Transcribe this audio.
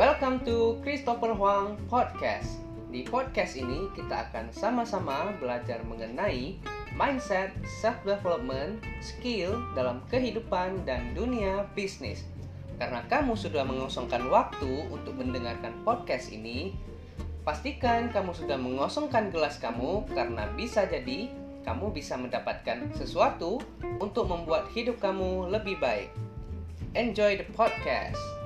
Welcome to Christopher Huang Podcast. Di podcast ini kita akan sama-sama belajar mengenai mindset, self development, skill dalam kehidupan dan dunia bisnis. Karena kamu sudah mengosongkan waktu untuk mendengarkan podcast ini, pastikan kamu sudah mengosongkan gelas kamu karena bisa jadi kamu bisa mendapatkan sesuatu untuk membuat hidup kamu lebih baik. Enjoy the podcast.